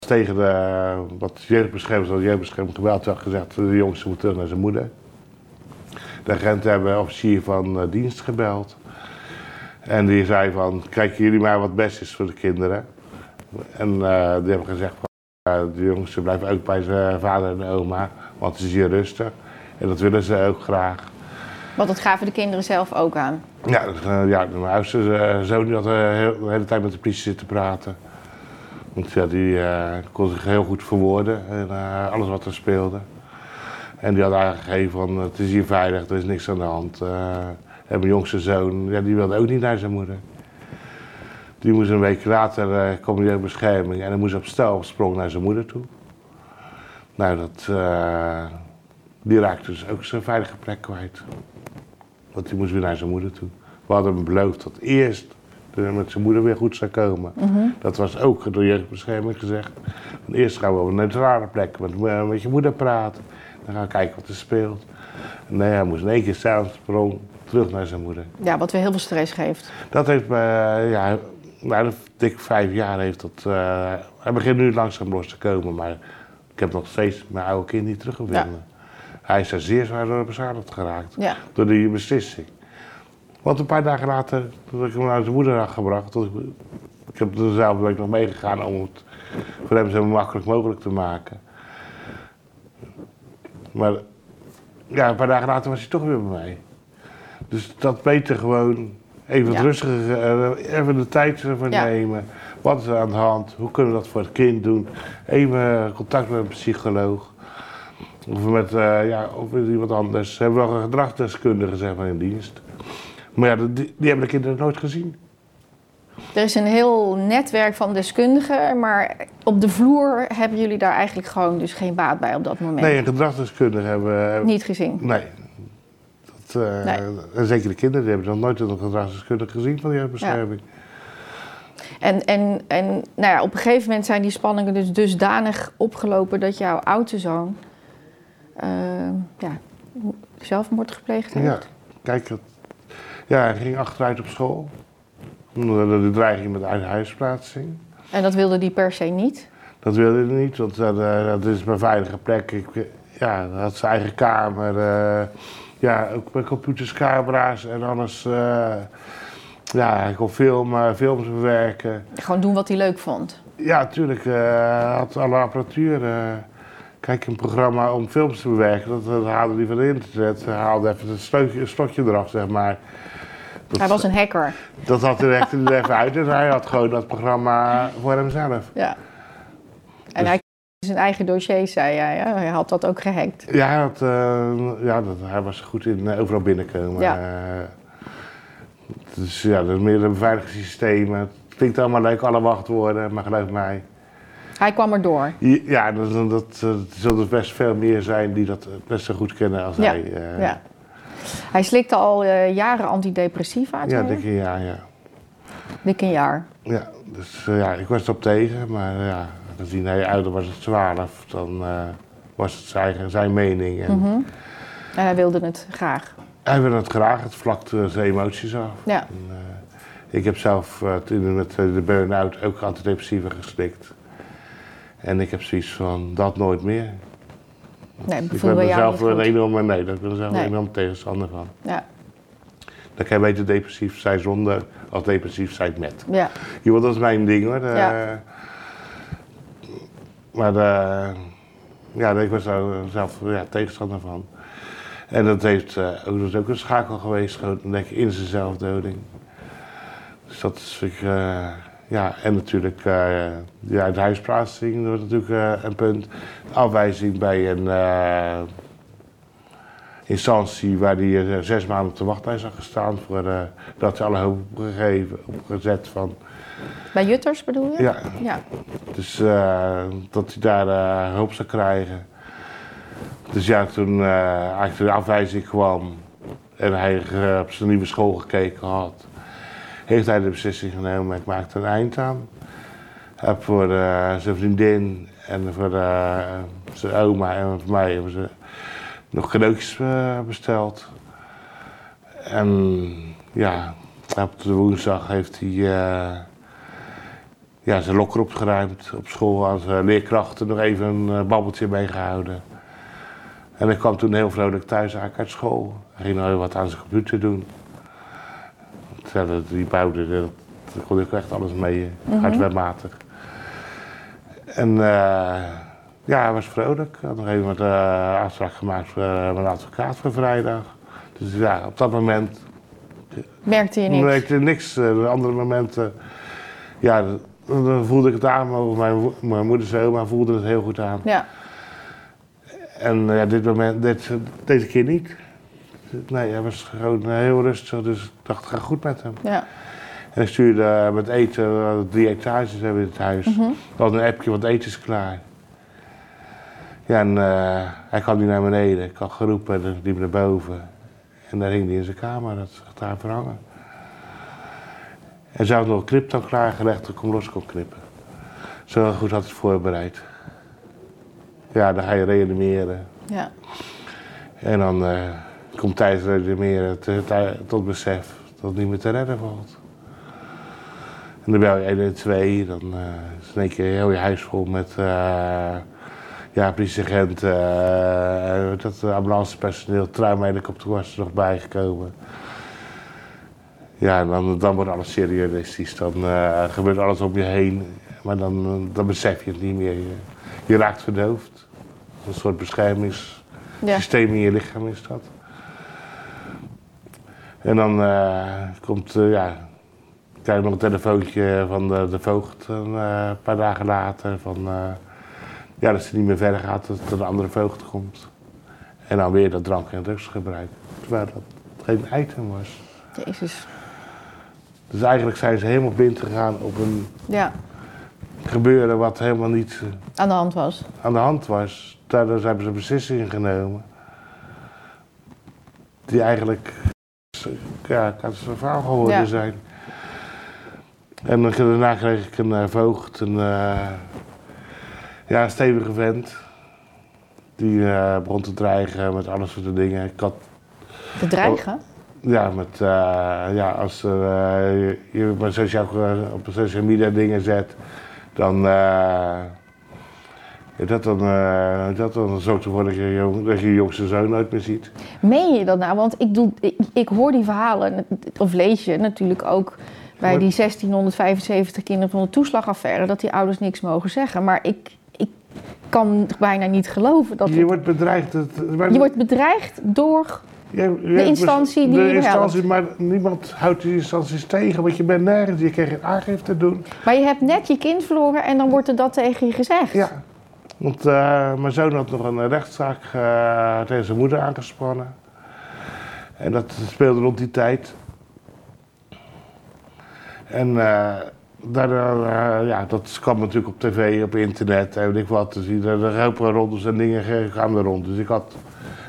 tegen de, wat jeugdbeschermers, de jeugdbescherming gebeld, had gezegd, de jongste moet terug naar zijn moeder. De agenten hebben officier van dienst gebeld. En die zei van, kijken jullie maar wat best is voor de kinderen. En eh, die hebben gezegd van, eh, de jongste blijft ook bij zijn vader en oma, want het is hier rustig. En dat willen ze ook graag. Want dat gaven de kinderen zelf ook aan. Ja, eh, ja mijn oudste eh, zoon had heel- de hele tijd met de politie zitten praten. Want ja, die kon zich heel goed verwoorden en alles wat er speelde. En die had aangegeven van het is hier veilig, er is niks aan de hand. En mijn jongste zoon, ja, die wilde ook niet naar zijn moeder. Die moest een week later eh kwam hij uit bescherming en hij moest op stel sprong naar zijn moeder toe. Nou, dat, eh, die raakte dus ook zijn veilige plek kwijt. Want die moest weer naar zijn moeder toe. We hadden hem beloofd dat eerst hij met zijn moeder weer goed zou komen. Dat was ook door jeugdbescherming gezegd. Want eerst gaan we op een neutrale plek met, eh, met je moeder praten. Dan gaan we kijken wat er speelt. Nee, hij moest in één keer s'avonds sprong terug naar zijn moeder. Ja, wat weer heel veel stress geeft. Dat heeft eh, ja, na de dik vijf jaar heeft dat. eh, hij begint nu langzaam los te komen, maar ik heb nog steeds mijn oude kind niet teruggevonden. Hij is er zeer zwaar door beschadigd geraakt. Ja. Door die beslissing. Want een paar dagen later, toen ik hem naar zijn moeder had gebracht, tot ik, ik heb zelf ben ik nog meegegaan om het voor hem zo makkelijk mogelijk te maken. Maar ja, een paar dagen later was hij toch weer bij mij. Dus dat beter gewoon even Ja. rustiger, eh, even de tijd ervoor Ja. nemen. Wat is er aan de hand? Hoe kunnen we dat voor het kind doen? Even contact met een psycholoog. Of met, eh, ja, of met iemand anders. We hebben wel een gedragsdeskundige zeg maar, in dienst. Maar ja, die, die hebben de kinderen nooit gezien. Er is een heel netwerk van deskundigen, maar op de vloer hebben jullie daar eigenlijk gewoon dus geen baat bij op dat moment. Nee, een gedragsdeskundige hebben... hebben- Niet gezien. Nee. Dat, eh, Nee. En zeker de kinderen die hebben nog nooit een gedragsdeskundige gezien van die jeugdbescherming. En, en, en nou ja, op een gegeven moment zijn die spanningen dus dusdanig opgelopen dat jouw oudste zoon eh, ja, zelfmoord gepleegd heeft. Ja, kijk, het- ja, hij ging achteruit op school. Onder de, de dreiging met huisplaatsing. En dat wilde die per se niet. Dat wilde hij niet, want dat, eh, dat is mijn veilige plek. Ik, ja, hij had zijn eigen kamer. Ja, ook met computers, camera's en alles. eh, ja, hij kon filmen, films bewerken. Gewoon doen wat hij leuk vond. Ja, natuurlijk. eh, hij had alle apparatuur. eh. kijk, een programma om films te bewerken, dat, dat haalde hij van het internet. Hij haalde even het stokje, stokje eraf, zeg maar. Dat, Hij was een hacker. dat had hij er even uit en hij had gewoon dat programma voor hemzelf. Ja. En Dus- hij zijn eigen dossier, zei hij. Hij had dat ook gehackt. Ja, hij, had, eh, ja dat, hij was goed in eh, overal binnenkomen. Ja. Eh, dus ja, er meerdere beveiligingssystemen. Het klinkt allemaal leuk, alle wachtwoorden, maar geloof mij. Hij kwam er door. Ja, dat, dat, dat, er zullen best veel meer zijn die dat net zo goed kennen als Ja, hij. Ja. Hij slikte al jaren antidepressiva. ja, zei je? denk ik, ja. Dik een jaar. Ja, dus ja, ik was erop tegen, maar ja, gezien hij ouder was het 12, dan eh, was het zijn, zijn mening. En Mhm. En hij wilde het graag. Hij wil het graag, het vlakt eh, zijn emoties af. Ja. En, eh, ik heb zelf eh, toen met de burn-out ook antidepressiva geslikt. En ik heb zoiets van, dat nooit meer. Nee, Ik ben er zelf een enorme, nee, daar ben zelf Nee. een enorm tegenstander van. Ja. Dan kan je beter depressief zijn zonder als depressief zijn met. Ja. Ja, dat is mijn ding hoor. Ja. Maar eh, ja, ik was daar zelf ja, tegenstander van. En dat heeft eh, ook, dat is ook een schakel geweest, denk ik, in zijn zelfdoding. Dus dat is eh, ja, en natuurlijk eh die uithuisplaatsing, dat was natuurlijk eh, een punt. Afwijzing bij een eh, instantie waar hij eh, zes maanden op de wachtlijst had gestaan. Voor, eh, dat alle hoop opgegeven, opgezet van, Bij Jutters bedoel je? ja, Ja. dus eh, dat hij daar eh, hulp zou krijgen. Dus ja, toen eh, eigenlijk de afwijzing kwam en hij eh, op zijn nieuwe school gekeken had, heeft hij de beslissing genomen, ik maak er een eind aan. Heb voor zijn vriendin en voor zijn oma en voor mij hebben ze nog cadeautjes besteld. En ja, op de woensdag heeft hij ja, zijn lokker opgeruimd. Op school aan zijn leerkrachten nog even een eh, babbeltje meegehouden. En ik kwam toen heel vrolijk thuis uit school. Hij ging nog wat aan zijn computer doen. Dat- die bouwde, dat, daar kon ik echt alles mee, mm. En eh, ja, hij was vrolijk. Hij had nog even eh, afspraak gemaakt voor mijn advocaat voor vrijdag. Dus ja, op dat moment Merkte je niks? merkte ik niks. De andere momenten, ja, dan voelde ik het aan. Maar mijn, mijn moeder zei, oma voelde het heel goed aan. Ja. En eh, ja, dit moment, dit, deze keer niet. Nee, hij was gewoon eh, heel rustig, dus ik dacht, het gaat goed met hem. Ja. En ik stuurde eh, met eten, drie etages hebben in het huis. We hadden een appje, want eten is klaar. Ja, en hij kwam niet naar beneden. Ik had geroepen en liep naar boven. En daar hing hij in zijn kamer, dat daar verhangen. En nog een dan klaargelegd dat ik hem los kon knippen. Zo goed had het voorbereid. Ja, dan ga je reanimeren. Ja. En dan eh, komt tijdens reanimeren tot besef dat het niet meer te redden valt. En dan bel je 112, dan eh, is in één keer heel je huis vol met uh, ja, politieagenten, uh, dat ambulancepersoneel, traumahelikopter was er nog bijgekomen. Ja, dan, dan wordt alles serieusistisch, dan eh, gebeurt alles om je heen, maar dan, dan besef je het niet meer. Je, je raakt verdoofd. Een soort beschermings Ja. systeem in je lichaam is dat. En dan eh, komt, eh, ja, ik krijg nog een telefoontje van de, de voogd een eh, paar dagen later. Van, eh, ja, dat ze niet meer verder gaat, dat er een andere voogd komt. En dan weer dat drank- en drugsgebruik. Terwijl dat geen item was. Jezus. Dus eigenlijk zijn ze helemaal blind gegaan op een Ja. gebeuren wat helemaal niet eh, Aan de hand was. aan de hand was. Daardoor hebben ze beslissingen genomen. Die eigenlijk ja, catastrofaal geworden Ja. zijn. En dan- daarna kreeg ik een eh, voogd, een, eh, ja, een stevige vent. Die eh, begon te dreigen met alles soort dingen. Ik had, Te dreigen? Ja, met, eh, ja, als er, eh, je, op, sociaal, op social media dingen zet, dan, eh, dat dan, eh, dat dan zorgt ervoor dat je, je jongste zoon nooit meer ziet. Meen je dat nou? Want ik, doe, ik, ik hoor die verhalen, of lees je natuurlijk ook bij die 1675 kinderen van de toeslagaffaire, dat die ouders niks mogen zeggen. Maar ik, ik kan bijna niet geloven dat Je het- wordt bedreigd. Het, je wordt bedreigd door. Je- je- instantie die de je instantie, Maar niemand houdt die instanties tegen, want je bent nergens. Je krijgt geen aangifte doen. Maar je hebt net je kind verloren en dan wordt er dat tegen je gezegd. Ja. Want eh, mijn zoon had nog een rechtszaak eh, tegen zijn moeder aangespannen. En dat speelde rond die tijd. En eh, daardoor, eh, ja, dat kwam natuurlijk op tv, op internet en weet ik wat. Er er lopen rondes en dingen gaan er rond. Dus ik had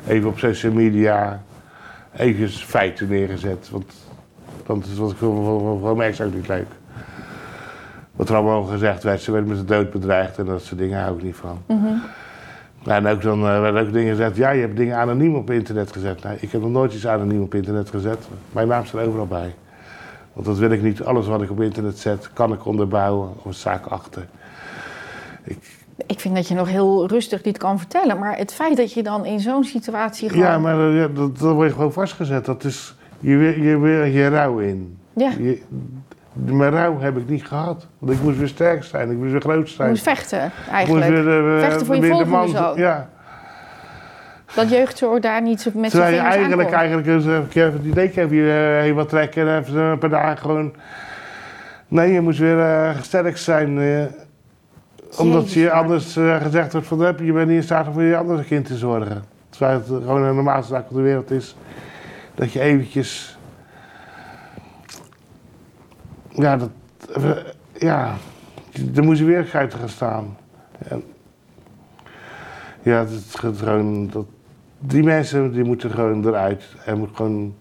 even op social media even feiten neergezet. Want dat is wat ik voor, voor, voor mij ook niet leuk. Wat er allemaal gezegd werd, ze werden met de dood bedreigd en dat soort dingen hou ik niet van. Mhm. Nou, en ook dan eh, werden ook dingen gezegd, ja, je hebt dingen anoniem op internet gezet. Nee, ik heb nog nooit iets anoniem op internet gezet. Mijn naam staat overal bij. Want dat wil ik niet. Alles wat ik op internet zet, kan ik onderbouwen of een zaak achter. Ik vind dat je nog heel rustig dit kan vertellen. Maar het feit dat je dan in zo'n situatie gewoon... Ja, maar eh, ja, dat, dat word je gewoon vastgezet. Dat is, je, wil- je wil je rouw in. Ja, Je, mijn rouw heb ik niet gehad. Want ik moest weer sterk zijn, ik moest weer groot je zijn. moest vechten ik moest eigenlijk. weer, eh, Vechten voor je volgende man- zoon. Ja, Dat jeugdzorg daar niet zo met zijn je vingers eigenlijk, aankomt. eigenlijk eens een keer even die deken even je heen wat trekken en even een paar dagen gewoon... Nee, je moest weer eh, sterk zijn. Omdat je anders eh, gezegd wordt van je bent niet in staat om voor je andere kind te zorgen. Terwijl het gewoon een normaalste zaak op de wereld is. Dat je eventjes... Ja, dat... eh, ja, er moest weer uit gaan staan. En, ja, het is gewoon... Dat, die mensen die moeten gewoon eruit. Er moet gewoon...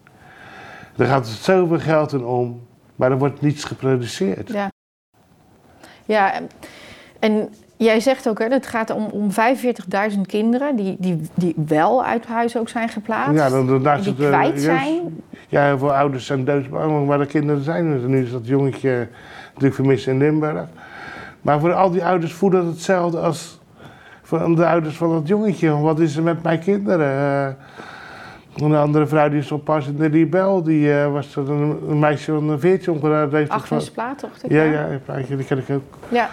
Er gaat zoveel geld in om, maar er wordt niets geproduceerd. Ja. Ja, en, jij zegt ook, hè, het gaat om, om 45.000 kinderen die, die, die wel uit huis ook zijn geplaatst. Ja, dan, dan, die kwijt zijn. Ja, heel veel ouders zijn doodsbang, maar de kinderen zijn er. Nu is dat jongetje natuurlijk vermist in Limburg. Maar voor al die ouders voelt het hetzelfde als voor de ouders van dat jongetje. Wat is er met mijn kinderen? Eh, een andere vrouw die is oppas in de Rebel, die eh, was er een, een meisje van 14 ongeveer. Agnes Plaat, toch? Ja, ja, een plaatje, die ken ik ook. ja.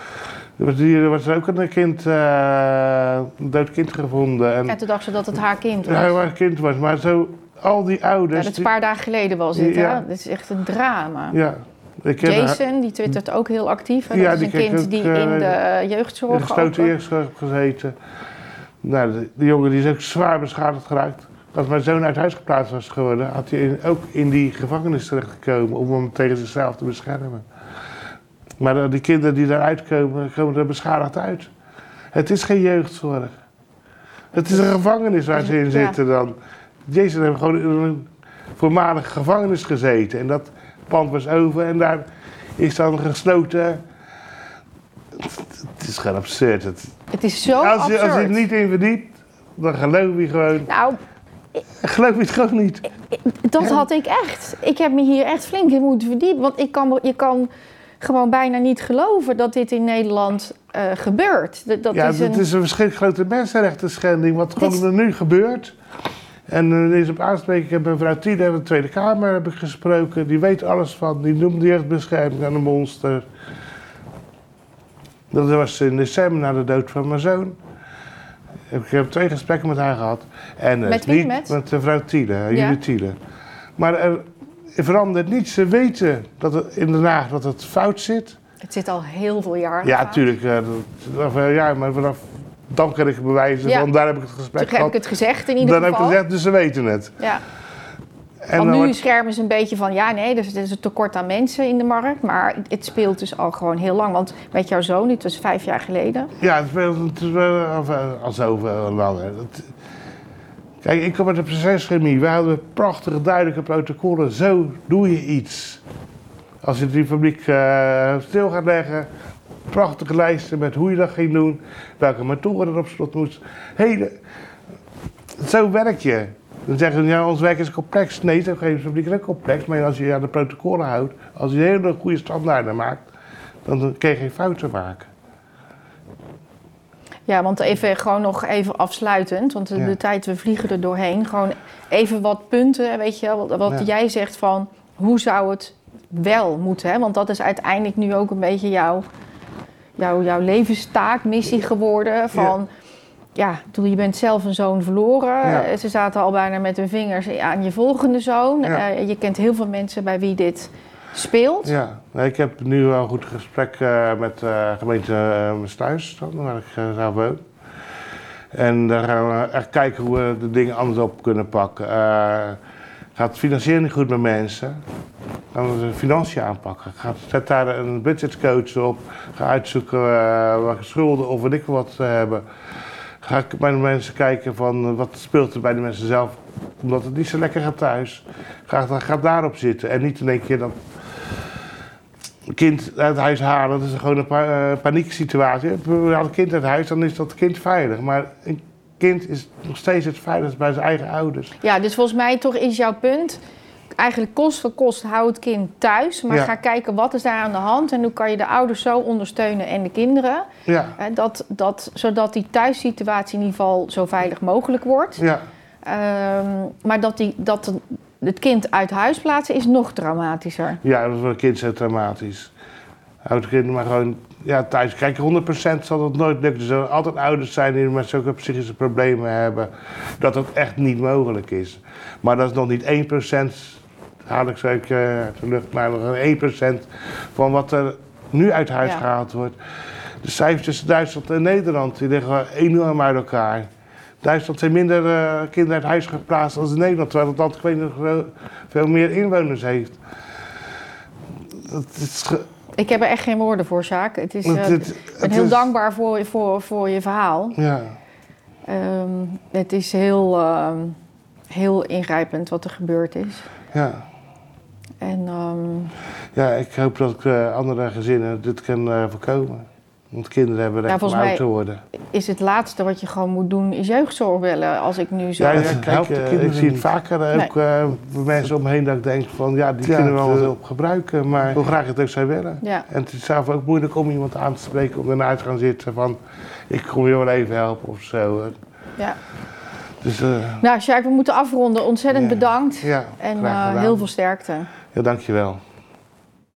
Er was, hier was er ook een kind, eh, een dood kind gevonden. En, En toen dacht ze dat het haar kind was. ja, een kind was, maar zo al die Ja, ouders. dat is een paar dagen geleden was dit, Ja. hè? Dit is echt een drama. ja, ik haar- Jason, die twittert ook heel actief. Ja, Dat is een kind ook, die eh, in de in de jeugdzorg gesloten ook- jeugdzorg gezeten. Nou, de, de jongen die is ook zwaar beschadigd geraakt. Als mijn zoon uit huis geplaatst was geworden, had hij in- ook in die gevangenis terechtgekomen om hem tegen zichzelf te beschermen. Maar eh, die kinderen die daaruit komen, komen er beschadigd uit. Het is geen jeugdzorg. Het is een gevangenis waar ze in zitten dan. Jason heeft gewoon in een voormalige gevangenis gezeten. En dat pand was over en daar is dan gesloten. Het is gewoon absurd. Het, Het is zo als, je, als je absurd. er niet in verdiept, dan geloof je gewoon. Nou, Geloof je het gewoon niet. dat had ik echt. Ik heb me hier echt flink in moeten verdiepen. Want ik kan, je kan gewoon bijna niet geloven dat dit in Nederland eh, gebeurt. Dat, dat ja, is het een... is een verschrikkelijk grote mensenrechten schending, wat is- gewoon er nu gebeurt. En uh, deze op aanspreking, ik heb mevrouw Tiede uit de Tweede Kamer heb ik gesproken. Die weet alles van, die noemt die echt bescherming aan een monster. Dat was in december na de dood van mijn zoon. Ik heb twee gesprekken met haar gehad. En, eh, Met wie? niet Met? met mevrouw Tiede, Ja. Tiede. Maar er verandert niets. Ze weten dat het in Den Haag dat het fout zit. Het zit al heel veel jaar Ja, natuurlijk. ja, maar vanaf dan kan ik het bewijzen. Ja. Want daar heb ik het gesprek Toen heb ik het gezegd in ieder Dan heb ik geval. gezegd, dus ze weten het. Ja. En Want dan nu wordt- schermen ze een beetje van, ja nee, dus er is een tekort aan mensen in de markt. Maar het speelt dus al gewoon heel lang. Want met jouw zoon, dit was vijf jaar geleden. Ja, het speelt het is wel of, eh, al zoveel lang. hè. Dat- Kijk, ik kom uit de proceschemie. We hadden prachtige, duidelijke protocollen. Zo doe je iets. Als je die fabriek eh, stil gaat leggen, prachtige lijsten met hoe je dat ging doen, welke motoren er op slot moest. Hele, zo werk je. Dan zeggen ze, ja, ons werk is complex. Nee, het geen fabriek ook complex. Maar als je je aan de protocollen houdt, als je hele goede standaarden maakt, dan kun je geen fouten maken. Ja, want even gewoon nog even afsluitend, want de, Ja. de tijd, we vliegen er doorheen. Gewoon even wat punten, weet je wel, wat, wat Ja. jij zegt van, hoe zou het wel moeten? Hè? Want dat is uiteindelijk nu ook een beetje jouw, jouw, jouw levenstaak, missie geworden. Van, ja, bedoel, je bent zelf een zoon verloren. Ja. Eh, Ze zaten al bijna met hun vingers aan je volgende zoon. Ja. Eh, je kent heel veel mensen bij wie dit speelt. Ja, ik heb nu wel een goed gesprek eh, met de gemeente uh, Thuis, waar ik zelf woon. En daar gaan we echt kijken hoe we de dingen anders op kunnen pakken. Gaat financiën niet goed met mensen? Gaan we de financiën aanpakken? Gaat, zet daar een budgetcoach op. Ga uitzoeken uh, welke schulden of weet ik wat ze hebben. Ga ik bij de mensen kijken van wat speelt er bij de mensen zelf. Omdat het niet zo lekker gaat thuis. Ga, ga daarop zitten en niet in één keer dat een kind uit huis halen, dat is gewoon een pa uh, panieksituatie. We halen een kind uit huis, dan is dat kind veilig. Maar een kind is nog steeds het veiligst bij zijn eigen ouders. Ja, dus volgens mij toch is jouw punt... Eigenlijk kost voor kost hou het kind thuis. Maar Ja. ga kijken wat is daar aan de hand. En hoe kan je de ouders zo ondersteunen en de kinderen. Ja, Hè, dat, dat, zodat die thuissituatie in ieder geval zo veilig mogelijk wordt. ja, Ehm, maar dat, die, dat, het kind uit huis plaatsen is nog traumatischer. Ja, dat is voor een kind zo traumatisch. Oude kinderen maar gewoon ja, thuis. Kijk, 100% zal dat nooit lukken. Er zullen altijd ouders zijn die met zulke psychische problemen hebben. Dat dat echt niet mogelijk is. Maar dat is nog niet 1%. Haal ik zeker uit de lucht, maar nog 1% van wat er nu uit huis Ja. gehaald wordt. De cijfers tussen Duitsland en Nederland die liggen enorm uit elkaar. Duitsland zijn minder eh, kinderen uit huis geplaatst als in Nederland, terwijl het land veel, veel meer inwoners heeft. Dat is Ik heb er echt geen woorden voor, Sjaak. Het is, eh, ik ben heel is- dankbaar voor, voor, voor je verhaal. Ja, Ehm, het is heel, ehm, heel ingrijpend wat er gebeurd is. ja. En ehm, ja, ik hoop dat ik eh, andere gezinnen dit kan voorkomen. Want kinderen hebben recht Ja, om oud te worden. is het laatste wat je gewoon moet doen, is jeugdzorg bellen. Als ik nu zo... Ja, ja, dat kijk, helpt de eh, kinderen ik zie het niet. vaker eh, ook eh, bij mensen om me heen dat ik denk van ja, die Ja, kunnen we wel eh, op gebruiken, maar hoe graag het ook zou willen. Ja. En het is zelf ook moeilijk om iemand aan te spreken om ernaar te gaan zitten van ik kom je wel even helpen of zo. ja. Dus eh, Nou, Sjaak, we moeten afronden. Ontzettend Ja. bedankt. ja, En eh, heel veel sterkte. Ja, dankjewel.